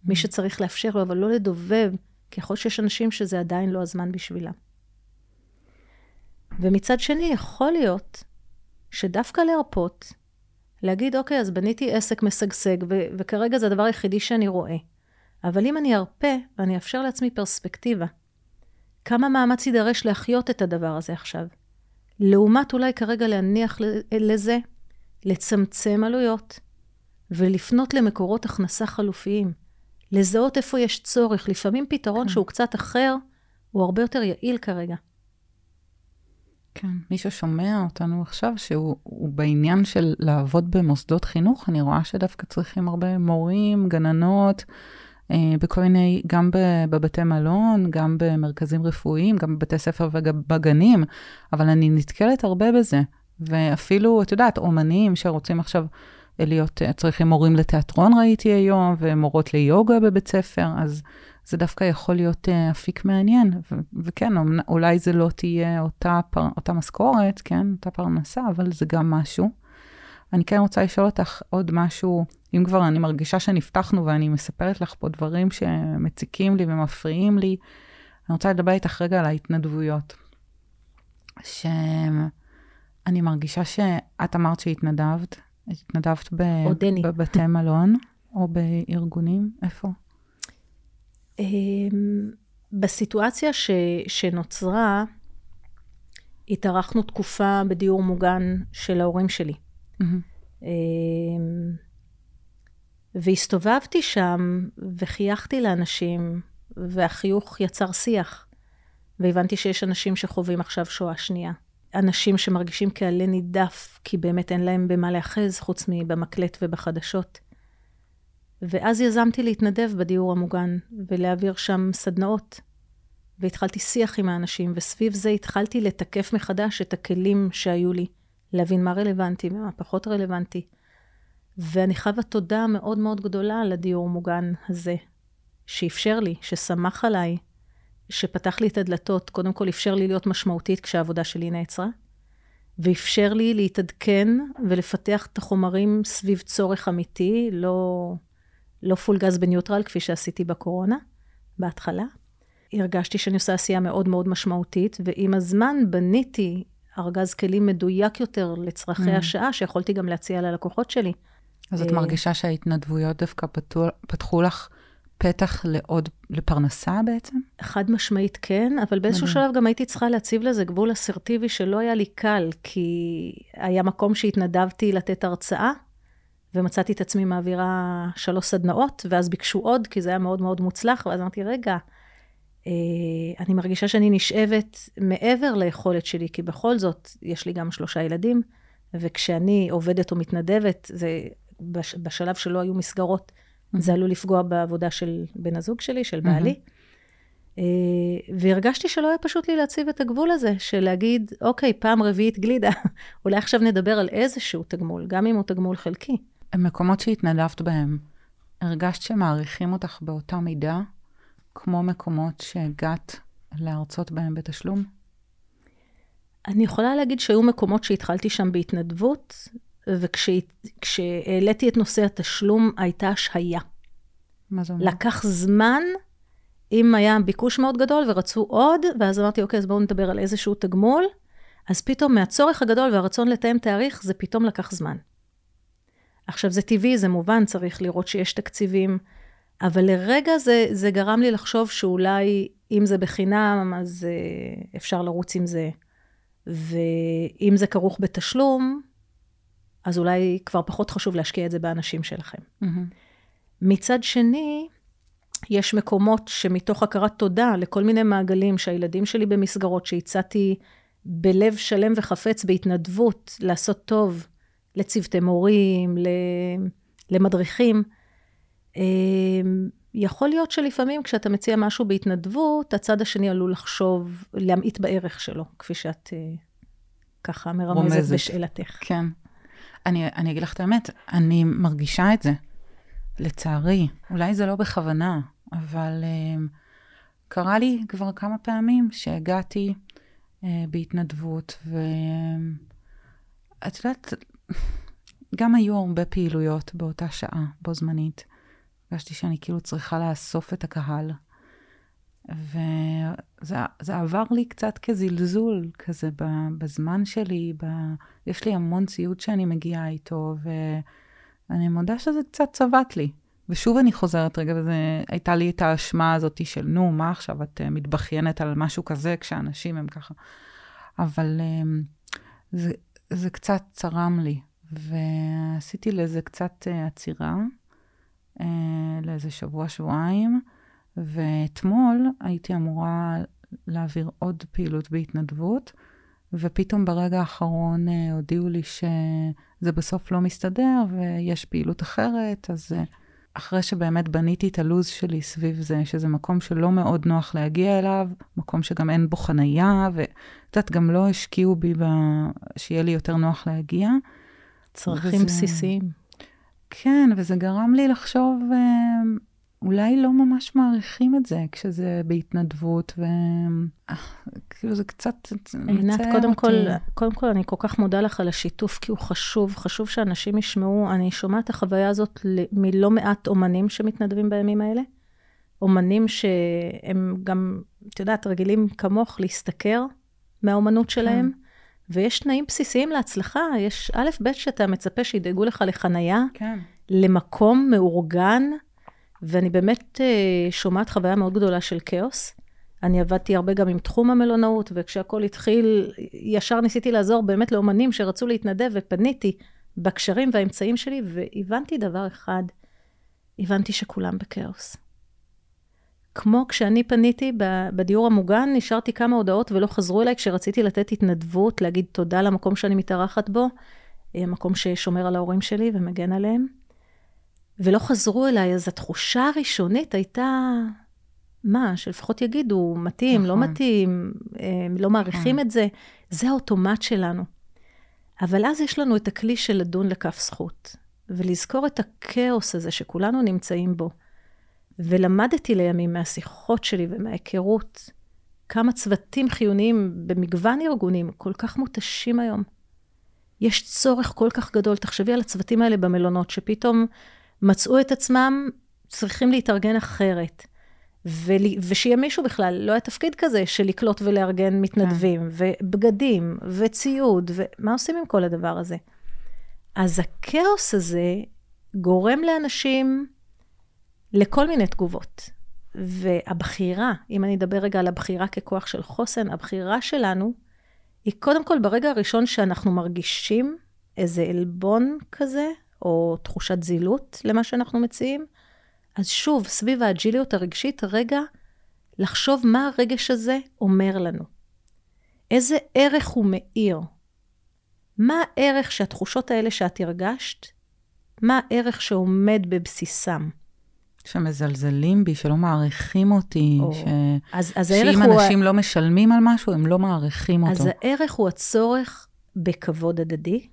מי. שצריך לאפשר לו, אבל לא לדובב, כי יכול שיש אנשים שזה עדיין לא הזמן בשבילם. ומצד שני, יכול להיות שדווקא להרפות, להגיד, אוקיי, אז בניתי עסק משגשג, ו- וכרגע זה הדבר היחידי שאני רואה. אבל אם אני ארפה ואני אאפשר לעצמי פרספקטיבה, כמה מאמץ יידרש להחיות את הדבר הזה עכשיו? לעומת אולי כרגע להניח לזה, לצמצם עלויות ולפנות למקורות הכנסה חלופיים, לזהות איפה יש צורך. לפעמים פתרון כן. שהוא קצת אחר, הוא הרבה יותר יעיל כרגע. כן, מי ששומע אותנו עכשיו, שהוא בעניין של לעבוד במוסדות חינוך, אני רואה שדווקא צריכים הרבה מורים, גננות, אה, בכל מיני, גם בבתי מלון, גם במרכזים רפואיים, גם בבתי ספר ובגנים, אבל אני נתקלת הרבה בזה. ואפילו, את יודעת, אומנים שרוצים עכשיו להיות, צריכים מורים לתיאטרון ראיתי היום, ומורות ליוגה בבית ספר, אז זה דווקא יכול להיות אה, אפיק מעניין. ו- וכן, אולי זה לא תהיה אותה, פר, אותה משכורת, כן, אותה פרנסה, אבל זה גם משהו. אני כן רוצה לשאול אותך עוד משהו, אם כבר אני מרגישה שנפתחנו ואני מספרת לך פה דברים שמציקים לי ומפריעים לי, אני רוצה לדבר איתך רגע על ההתנדבויות. שאני מרגישה שאת אמרת שהתנדבת, התנדבת ב... בבתי מלון או בארגונים, איפה? אמ, בסיטואציה ש, שנוצרה, התארחנו תקופה בדיור מוגן של ההורים שלי. Mm-hmm. והסתובבתי שם וחייכתי לאנשים, והחיוך יצר שיח. והבנתי שיש אנשים שחווים עכשיו שואה שנייה. אנשים שמרגישים כעלה נידף, כי באמת אין להם במה להאחז חוץ מבמקלט ובחדשות. ואז יזמתי להתנדב בדיור המוגן ולהעביר שם סדנאות. והתחלתי שיח עם האנשים, וסביב זה התחלתי לתקף מחדש את הכלים שהיו לי, להבין מה רלוונטי ומה פחות רלוונטי. ואני חייבה תודה מאוד מאוד גדולה לדיור המוגן הזה, שאפשר לי, שסמך עליי, שפתח לי את הדלתות, קודם כל אפשר לי להיות משמעותית כשהעבודה שלי נעצרה, ואפשר לי להתעדכן ולפתח את החומרים סביב צורך אמיתי, לא, לא פול גז בניוטרל, כפי שעשיתי בקורונה, בהתחלה. הרגשתי שאני עושה עשייה מאוד מאוד משמעותית, ועם הזמן בניתי ארגז כלים מדויק יותר לצרכי mm. השעה, שיכולתי גם להציע ללקוחות שלי. אז את אה, מרגישה שההתנדבויות דווקא פתחו, פתחו לך פתח לעוד, לפרנסה בעצם? חד משמעית כן, אבל באיזשהו מדהים. שלב גם הייתי צריכה להציב לזה גבול אסרטיבי שלא היה לי קל, כי היה מקום שהתנדבתי לתת הרצאה, ומצאתי את עצמי מעבירה שלוש סדנאות, ואז ביקשו עוד, כי זה היה מאוד מאוד מוצלח, ואז אמרתי, רגע, אה, אני מרגישה שאני נשאבת מעבר ליכולת שלי, כי בכל זאת, יש לי גם שלושה ילדים, וכשאני עובדת או מתנדבת, זה בשלב שלא היו מסגרות. זה עלול לפגוע בעבודה של בן הזוג שלי, של בעלי. Mm-hmm. והרגשתי שלא היה פשוט לי להציב את הגבול הזה, של להגיד, אוקיי, פעם רביעית גלידה, אולי עכשיו נדבר על איזשהו תגמול, גם אם הוא תגמול חלקי. המקומות שהתנדבת בהם, הרגשת שמעריכים אותך באותה מידה, כמו מקומות שהגעת להרצות בהם בתשלום? אני יכולה להגיד שהיו מקומות שהתחלתי שם בהתנדבות, וכשהעליתי את נושא התשלום, הייתה השהיה. מה זה אומר? לקח זמן, אם היה ביקוש מאוד גדול ורצו עוד, ואז אמרתי, אוקיי, אז בואו נדבר על איזשהו תגמול, אז פתאום מהצורך הגדול והרצון לתאם תאריך, זה פתאום לקח זמן. עכשיו, זה טבעי, זה מובן, צריך לראות שיש תקציבים, אבל לרגע זה, זה גרם לי לחשוב שאולי, אם זה בחינם, אז uh, אפשר לרוץ עם זה. ואם זה כרוך בתשלום, אז אולי כבר פחות חשוב להשקיע את זה באנשים שלכם. Mm-hmm. מצד שני, יש מקומות שמתוך הכרת תודה לכל מיני מעגלים שהילדים שלי במסגרות, שהצעתי בלב שלם וחפץ בהתנדבות לעשות טוב לצוותי מורים, למדריכים, אמ, יכול להיות שלפעמים כשאתה מציע משהו בהתנדבות, הצד השני עלול לחשוב, להמעיט בערך שלו, כפי שאת אה, ככה מרמזת רומזת. בשאלתך. כן. אני, אני אגיד לך את האמת, אני מרגישה את זה, לצערי. אולי זה לא בכוונה, אבל um, קרה לי כבר כמה פעמים שהגעתי uh, בהתנדבות, ואת יודעת, גם היו הרבה פעילויות באותה שעה, בו זמנית. הרגשתי שאני כאילו צריכה לאסוף את הקהל. וזה עבר לי קצת כזלזול כזה בזמן שלי, ב... יש לי המון ציוד שאני מגיעה איתו, ואני מודה שזה קצת צבט לי. ושוב אני חוזרת רגע, והייתה לי את האשמה הזאת של, נו, מה עכשיו, את אה, מתבכיינת על משהו כזה כשאנשים הם ככה. אבל אמ, זה, זה קצת צרם לי, ועשיתי לזה קצת אה, עצירה, אה, לאיזה שבוע, שבועיים. ואתמול הייתי אמורה להעביר עוד פעילות בהתנדבות, ופתאום ברגע האחרון אה, הודיעו לי שזה בסוף לא מסתדר ויש פעילות אחרת, אז אה, אחרי שבאמת בניתי את הלו"ז שלי סביב זה, שזה מקום שלא מאוד נוח להגיע אליו, מקום שגם אין בו חנייה, ואת יודעת, גם לא השקיעו בי ב... שיהיה לי יותר נוח להגיע. צרכים וזה... בסיסיים. כן, וזה גרם לי לחשוב אה, אולי לא ממש מעריכים את זה כשזה בהתנדבות, וכאילו זה קצת עינת, קודם אותי. כל, קודם כל, אני כל כך מודה לך על השיתוף, כי הוא חשוב, חשוב שאנשים ישמעו. אני שומעת את החוויה הזאת מלא מעט אומנים שמתנדבים בימים האלה. אומנים שהם גם, את יודעת, רגילים כמוך להשתכר מהאומנות שלהם. כן. ויש תנאים בסיסיים להצלחה, יש א', ב', שאתה מצפה שידאגו לך לחנייה, כן. למקום מאורגן, ואני באמת uh, שומעת חוויה מאוד גדולה של כאוס. אני עבדתי הרבה גם עם תחום המלונאות, וכשהכול התחיל, ישר ניסיתי לעזור באמת לאומנים שרצו להתנדב, ופניתי בקשרים והאמצעים שלי, והבנתי דבר אחד, הבנתי שכולם בכאוס. כמו כשאני פניתי בדיור המוגן, נשארתי כמה הודעות ולא חזרו אליי כשרציתי לתת התנדבות, להגיד תודה למקום שאני מתארחת בו, אה, מקום ששומר על ההורים שלי ומגן עליהם. ולא חזרו אליי, אז התחושה הראשונית הייתה, מה, שלפחות יגידו, מתאים, לא נכון. לא מתאים, הם לא מעריכים נכון. את זה, זה האוטומט שלנו. אבל אז יש לנו את הכלי של לדון לכף זכות, ולזכור את הכאוס הזה שכולנו נמצאים בו. ולמדתי לימים מהשיחות שלי ומההיכרות, כמה צוותים חיוניים במגוון ארגונים כל כך מותשים היום. יש צורך כל כך גדול, תחשבי על הצוותים האלה במלונות, שפתאום מצאו את עצמם צריכים להתארגן אחרת. ושיהיה מישהו בכלל, לא היה תפקיד כזה של לקלוט ולארגן מתנדבים, כן. ובגדים, וציוד, ומה עושים עם כל הדבר הזה? אז הכאוס הזה גורם לאנשים לכל מיני תגובות. והבחירה, אם אני אדבר רגע על הבחירה ככוח של חוסן, הבחירה שלנו היא קודם כל ברגע הראשון שאנחנו מרגישים איזה עלבון כזה, או תחושת זילות למה שאנחנו מציעים, אז שוב, סביב האג'יליות הרגשית, רגע לחשוב מה הרגש הזה אומר לנו. איזה ערך הוא מאיר? מה הערך שהתחושות האלה שאת הרגשת, מה הערך שעומד בבסיסם? שמזלזלים בי, שלא מעריכים אותי, או, ש... אז, אז שאם אנשים הוא... לא משלמים על משהו, הם לא מעריכים אותו. אז הערך הוא הצורך בכבוד הדדי,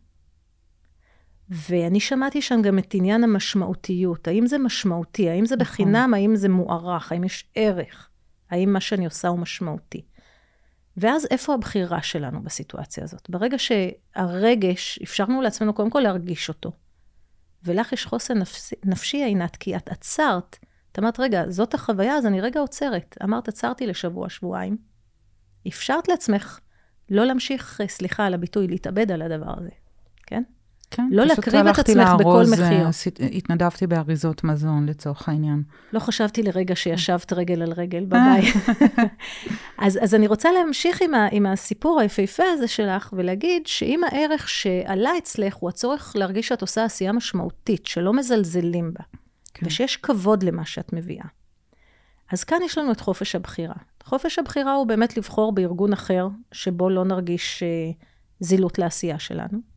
ואני שמעתי שם גם את עניין המשמעותיות. האם זה משמעותי? האם זה נכון. בחינם? האם זה מוערך? האם יש ערך? האם מה שאני עושה הוא משמעותי? ואז איפה הבחירה שלנו בסיטואציה הזאת? ברגע שהרגש, אפשרנו לעצמנו קודם כל להרגיש אותו. ולך יש חוסן נפשי, נפשי עינת, כי את עצרת. את אמרת, רגע, זאת החוויה, אז אני רגע עוצרת. אמרת, עצרתי לשבוע, שבועיים. אפשרת לעצמך לא להמשיך, סליחה על הביטוי, להתאבד על הדבר הזה, כן? לא להקריב את עצמך בכל מחיר. אה, התנדבתי באריזות מזון לצורך העניין. לא חשבתי לרגע שישבת רגל על רגל בבית. אז, אז אני רוצה להמשיך עם, ה, עם הסיפור היפהפה הזה שלך, ולהגיד שאם הערך שעלה אצלך הוא הצורך להרגיש שאת עושה עשייה משמעותית, שלא מזלזלים בה, כן. ושיש כבוד למה שאת מביאה. אז כאן יש לנו את חופש הבחירה. חופש הבחירה הוא באמת לבחור בארגון אחר, שבו לא נרגיש אה, זילות לעשייה שלנו.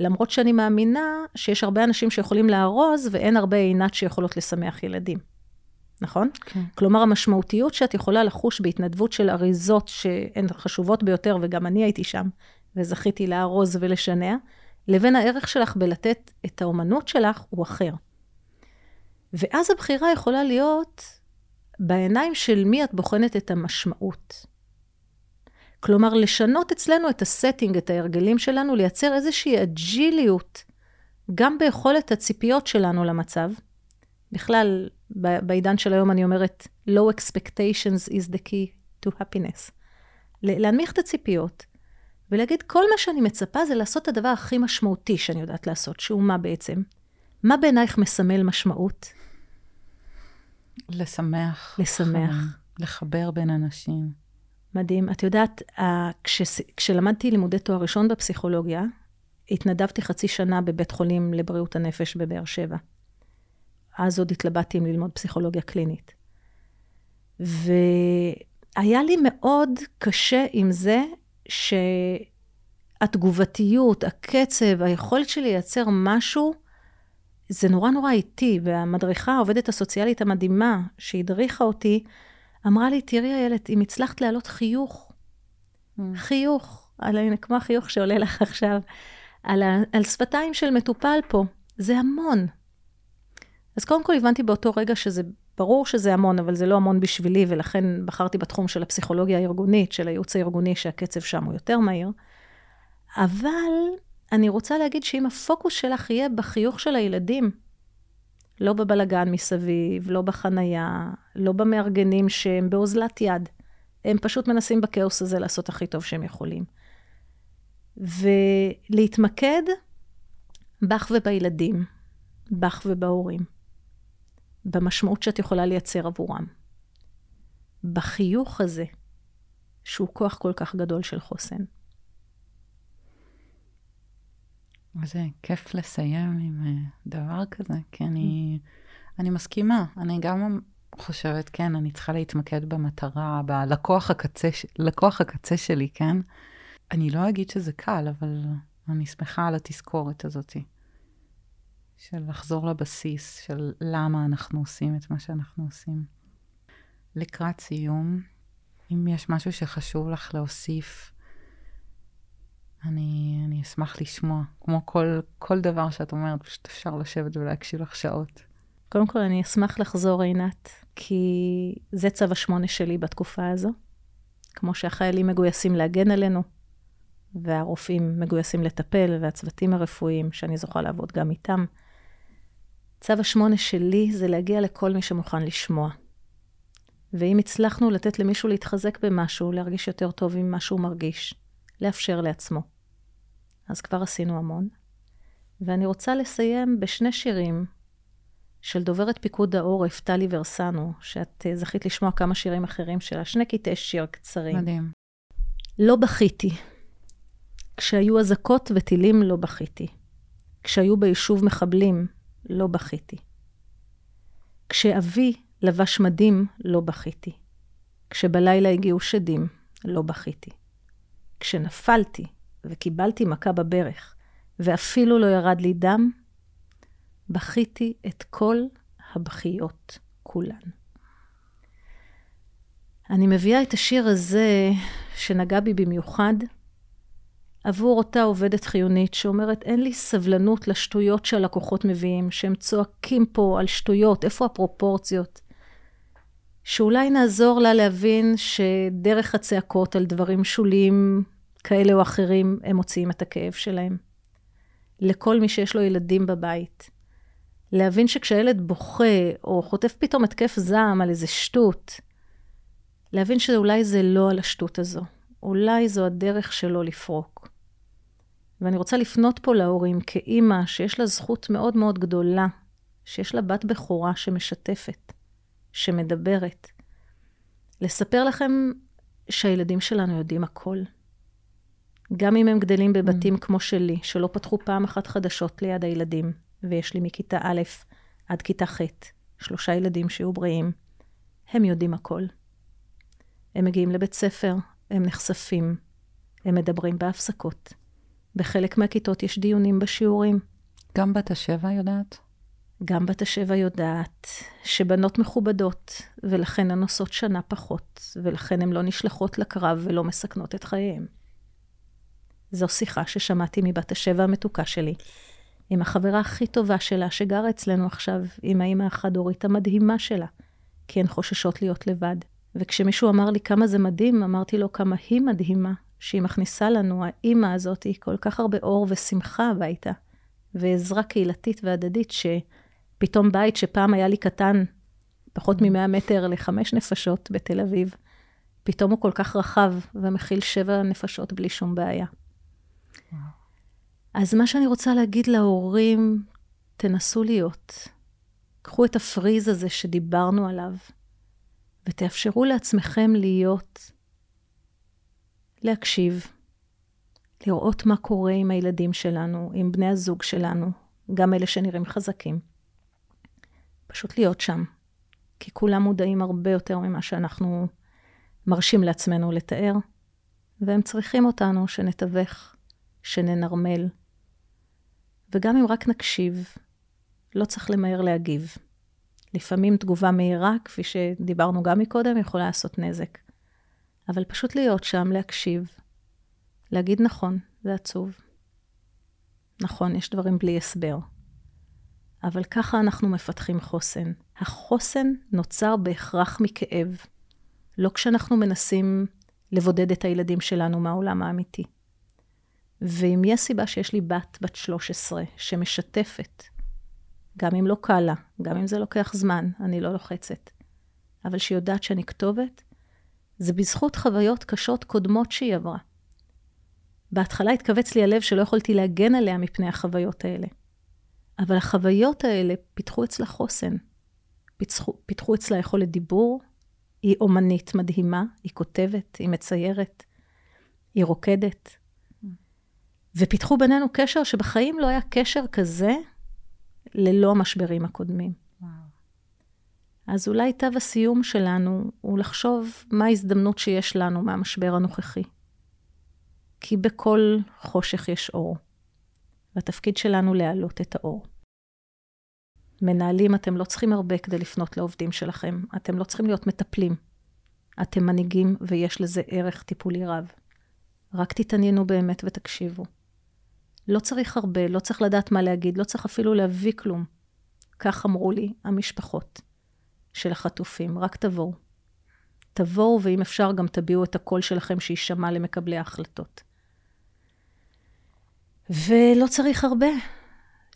למרות שאני מאמינה שיש הרבה אנשים שיכולים לארוז, ואין הרבה עינת שיכולות לשמח ילדים. נכון? כן. כלומר, המשמעותיות שאת יכולה לחוש בהתנדבות של אריזות שהן חשובות ביותר, וגם אני הייתי שם, וזכיתי לארוז ולשנע, לבין הערך שלך בלתת את האומנות שלך, הוא אחר. ואז הבחירה יכולה להיות בעיניים של מי את בוחנת את המשמעות. כלומר, לשנות אצלנו את הסטינג, את ההרגלים שלנו, לייצר איזושהי אג'יליות, גם ביכולת הציפיות שלנו למצב. בכלל, בעידן של היום אני אומרת, low expectations is the key to happiness. להנמיך את הציפיות, ולהגיד, כל מה שאני מצפה זה לעשות את הדבר הכי משמעותי שאני יודעת לעשות, שהוא מה בעצם? מה בעינייך מסמל משמעות? לשמח. לשמח. לחבר בין אנשים. מדהים. את יודעת, כש, כשלמדתי לימודי תואר ראשון בפסיכולוגיה, התנדבתי חצי שנה בבית חולים לבריאות הנפש בבאר שבע. אז עוד התלבטתי אם ללמוד פסיכולוגיה קלינית. והיה לי מאוד קשה עם זה שהתגובתיות, הקצב, היכולת שלי לייצר משהו, זה נורא נורא איטי. והמדריכה, העובדת הסוציאלית המדהימה שהדריכה אותי, אמרה לי, תראי איילת, אם הצלחת להעלות חיוך, mm. חיוך, על, כמו החיוך שעולה לך עכשיו, על, ה, על שפתיים של מטופל פה, זה המון. אז קודם כל הבנתי באותו רגע שזה, ברור שזה המון, אבל זה לא המון בשבילי, ולכן בחרתי בתחום של הפסיכולוגיה הארגונית, של הייעוץ הארגוני, שהקצב שם הוא יותר מהיר. אבל אני רוצה להגיד שאם הפוקוס שלך יהיה בחיוך של הילדים, לא בבלגן מסביב, לא בחנייה, לא במארגנים שהם באוזלת יד. הם פשוט מנסים בכאוס הזה לעשות הכי טוב שהם יכולים. ולהתמקד בך ובילדים, בך ובהורים, במשמעות שאת יכולה לייצר עבורם. בחיוך הזה, שהוא כוח כל כך גדול של חוסן. זה כיף לסיים עם אה, דבר כזה, כי אני, אני מסכימה. אני גם חושבת, כן, אני צריכה להתמקד במטרה, בלקוח הקצה, לקוח הקצה שלי, כן? אני לא אגיד שזה קל, אבל אני שמחה על התזכורת הזאת. של לחזור לבסיס, של למה אנחנו עושים את מה שאנחנו עושים. לקראת סיום, אם יש משהו שחשוב לך להוסיף, אני, אני אשמח לשמוע. כמו כל, כל דבר שאת אומרת, פשוט אפשר לשבת ולהקשיב לך שעות. קודם כל, אני אשמח לחזור, עינת, כי זה צו השמונה שלי בתקופה הזו. כמו שהחיילים מגויסים להגן עלינו, והרופאים מגויסים לטפל, והצוותים הרפואיים, שאני זוכה לעבוד גם איתם. צו השמונה שלי זה להגיע לכל מי שמוכן לשמוע. ואם הצלחנו לתת למישהו להתחזק במשהו, להרגיש יותר טוב עם מה שהוא מרגיש, לאפשר לעצמו. אז כבר עשינו המון. ואני רוצה לסיים בשני שירים של דוברת פיקוד העורף, טלי ורסנו, שאת אה, זכית לשמוע כמה שירים אחרים שלה, שני קטעי שיר קצרים. מדהים. לא בכיתי. כשהיו אזעקות וטילים, לא בכיתי. כשהיו ביישוב מחבלים, לא בכיתי. כשאבי לבש מדים, לא בכיתי. כשבלילה הגיעו שדים, לא בכיתי. כשנפלתי וקיבלתי מכה בברך, ואפילו לא ירד לי דם, בכיתי את כל הבכיות כולן. אני מביאה את השיר הזה, שנגע בי במיוחד, עבור אותה עובדת חיונית שאומרת, אין לי סבלנות לשטויות שהלקוחות מביאים, שהם צועקים פה על שטויות, איפה הפרופורציות? שאולי נעזור לה להבין שדרך הצעקות על דברים שוליים כאלה או אחרים, הם מוציאים את הכאב שלהם. לכל מי שיש לו ילדים בבית. להבין שכשהילד בוכה, או חוטף פתאום התקף זעם על איזה שטות, להבין שאולי זה לא על השטות הזו. אולי זו הדרך שלו לפרוק. ואני רוצה לפנות פה להורים כאימא שיש לה זכות מאוד מאוד גדולה, שיש לה בת בכורה שמשתפת, שמדברת. לספר לכם שהילדים שלנו יודעים הכל. גם אם הם גדלים בבתים mm. כמו שלי, שלא פתחו פעם אחת חדשות ליד הילדים, ויש לי מכיתה א' עד כיתה ח', שלושה ילדים שיהיו בריאים, הם יודעים הכל. הם מגיעים לבית ספר, הם נחשפים, הם מדברים בהפסקות. בחלק מהכיתות יש דיונים בשיעורים. גם בת השבע יודעת? גם בת השבע יודעת שבנות מכובדות, ולכן הן עושות שנה פחות, ולכן הן לא נשלחות לקרב ולא מסכנות את חייהן. זו שיחה ששמעתי מבת השבע המתוקה שלי, עם החברה הכי טובה שלה, שגרה אצלנו עכשיו, עם האימא החד-הורית המדהימה שלה, כי הן חוששות להיות לבד. וכשמישהו אמר לי כמה זה מדהים, אמרתי לו כמה היא מדהימה, שהיא מכניסה לנו, האימא הזאת, כל כך הרבה אור ושמחה הביתה, ועזרה קהילתית והדדית, שפתאום בית שפעם היה לי קטן, פחות מ-100 מטר לחמש נפשות בתל אביב, פתאום הוא כל כך רחב ומכיל שבע נפשות בלי שום בעיה. אז מה שאני רוצה להגיד להורים, תנסו להיות. קחו את הפריז הזה שדיברנו עליו, ותאפשרו לעצמכם להיות, להקשיב, לראות מה קורה עם הילדים שלנו, עם בני הזוג שלנו, גם אלה שנראים חזקים. פשוט להיות שם, כי כולם מודעים הרבה יותר ממה שאנחנו מרשים לעצמנו לתאר, והם צריכים אותנו שנתווך, שננרמל. וגם אם רק נקשיב, לא צריך למהר להגיב. לפעמים תגובה מהירה, כפי שדיברנו גם מקודם, יכולה לעשות נזק. אבל פשוט להיות שם, להקשיב, להגיד נכון, זה עצוב. נכון, יש דברים בלי הסבר. אבל ככה אנחנו מפתחים חוסן. החוסן נוצר בהכרח מכאב, לא כשאנחנו מנסים לבודד את הילדים שלנו מהעולם האמיתי. ואם יש סיבה שיש לי בת בת 13 שמשתפת, גם אם לא קל לה, גם אם זה לוקח זמן, אני לא לוחצת, אבל שהיא יודעת שאני כתובת, זה בזכות חוויות קשות קודמות שהיא עברה. בהתחלה התכווץ לי הלב שלא יכולתי להגן עליה מפני החוויות האלה. אבל החוויות האלה פיתחו אצלה חוסן. פיתחו, פיתחו אצלה יכולת דיבור, היא אומנית מדהימה, היא כותבת, היא מציירת, היא רוקדת. ופיתחו בינינו קשר שבחיים לא היה קשר כזה ללא המשברים הקודמים. וואו. אז אולי תו הסיום שלנו הוא לחשוב מה ההזדמנות שיש לנו מהמשבר הנוכחי. כי בכל חושך יש אור, והתפקיד שלנו להעלות את האור. מנהלים, אתם לא צריכים הרבה כדי לפנות לעובדים שלכם. אתם לא צריכים להיות מטפלים. אתם מנהיגים ויש לזה ערך טיפולי רב. רק תתעניינו באמת ותקשיבו. לא צריך הרבה, לא צריך לדעת מה להגיד, לא צריך אפילו להביא כלום. כך אמרו לי המשפחות של החטופים, רק תבואו. תבואו, ואם אפשר, גם תביעו את הקול שלכם שיישמע למקבלי ההחלטות. ולא צריך הרבה.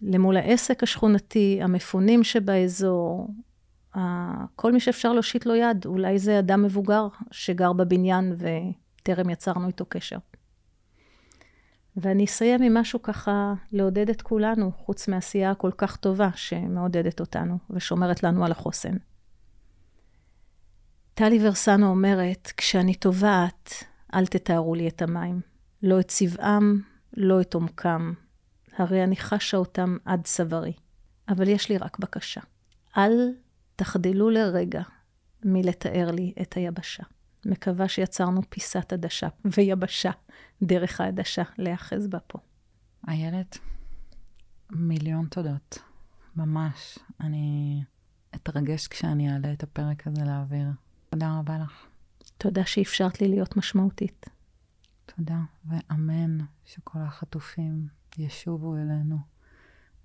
למול העסק השכונתי, המפונים שבאזור, כל מי שאפשר להושיט לו יד. אולי זה אדם מבוגר שגר בבניין וטרם יצרנו איתו קשר. ואני אסיים עם משהו ככה לעודד את כולנו, חוץ מהעשייה הכל כך טובה שמעודדת אותנו ושומרת לנו על החוסן. טלי ורסנו אומרת, כשאני טובעת, אל תתארו לי את המים. לא את צבעם, לא את עומקם. הרי אני חשה אותם עד צווארי. אבל יש לי רק בקשה. אל תחדלו לרגע מלתאר לי את היבשה. מקווה שיצרנו פיסת עדשה ויבשה דרך העדשה להיאחז בה פה. איילת, מיליון תודות. ממש. אני אתרגש כשאני אעלה את הפרק הזה לאוויר. תודה רבה לך. תודה שאפשרת לי להיות משמעותית. תודה, ואמן שכל החטופים ישובו אלינו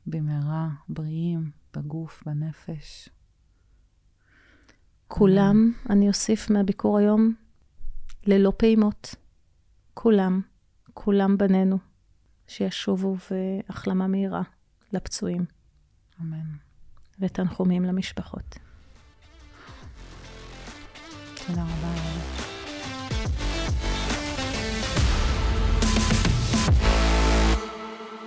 במהרה, בריאים, בגוף, בנפש. כולם, אני אוסיף מהביקור היום, ללא פעימות. כולם, כולם בנינו, שישובו והחלמה מהירה לפצועים. אמן. ותנחומים למשפחות. תודה רבה.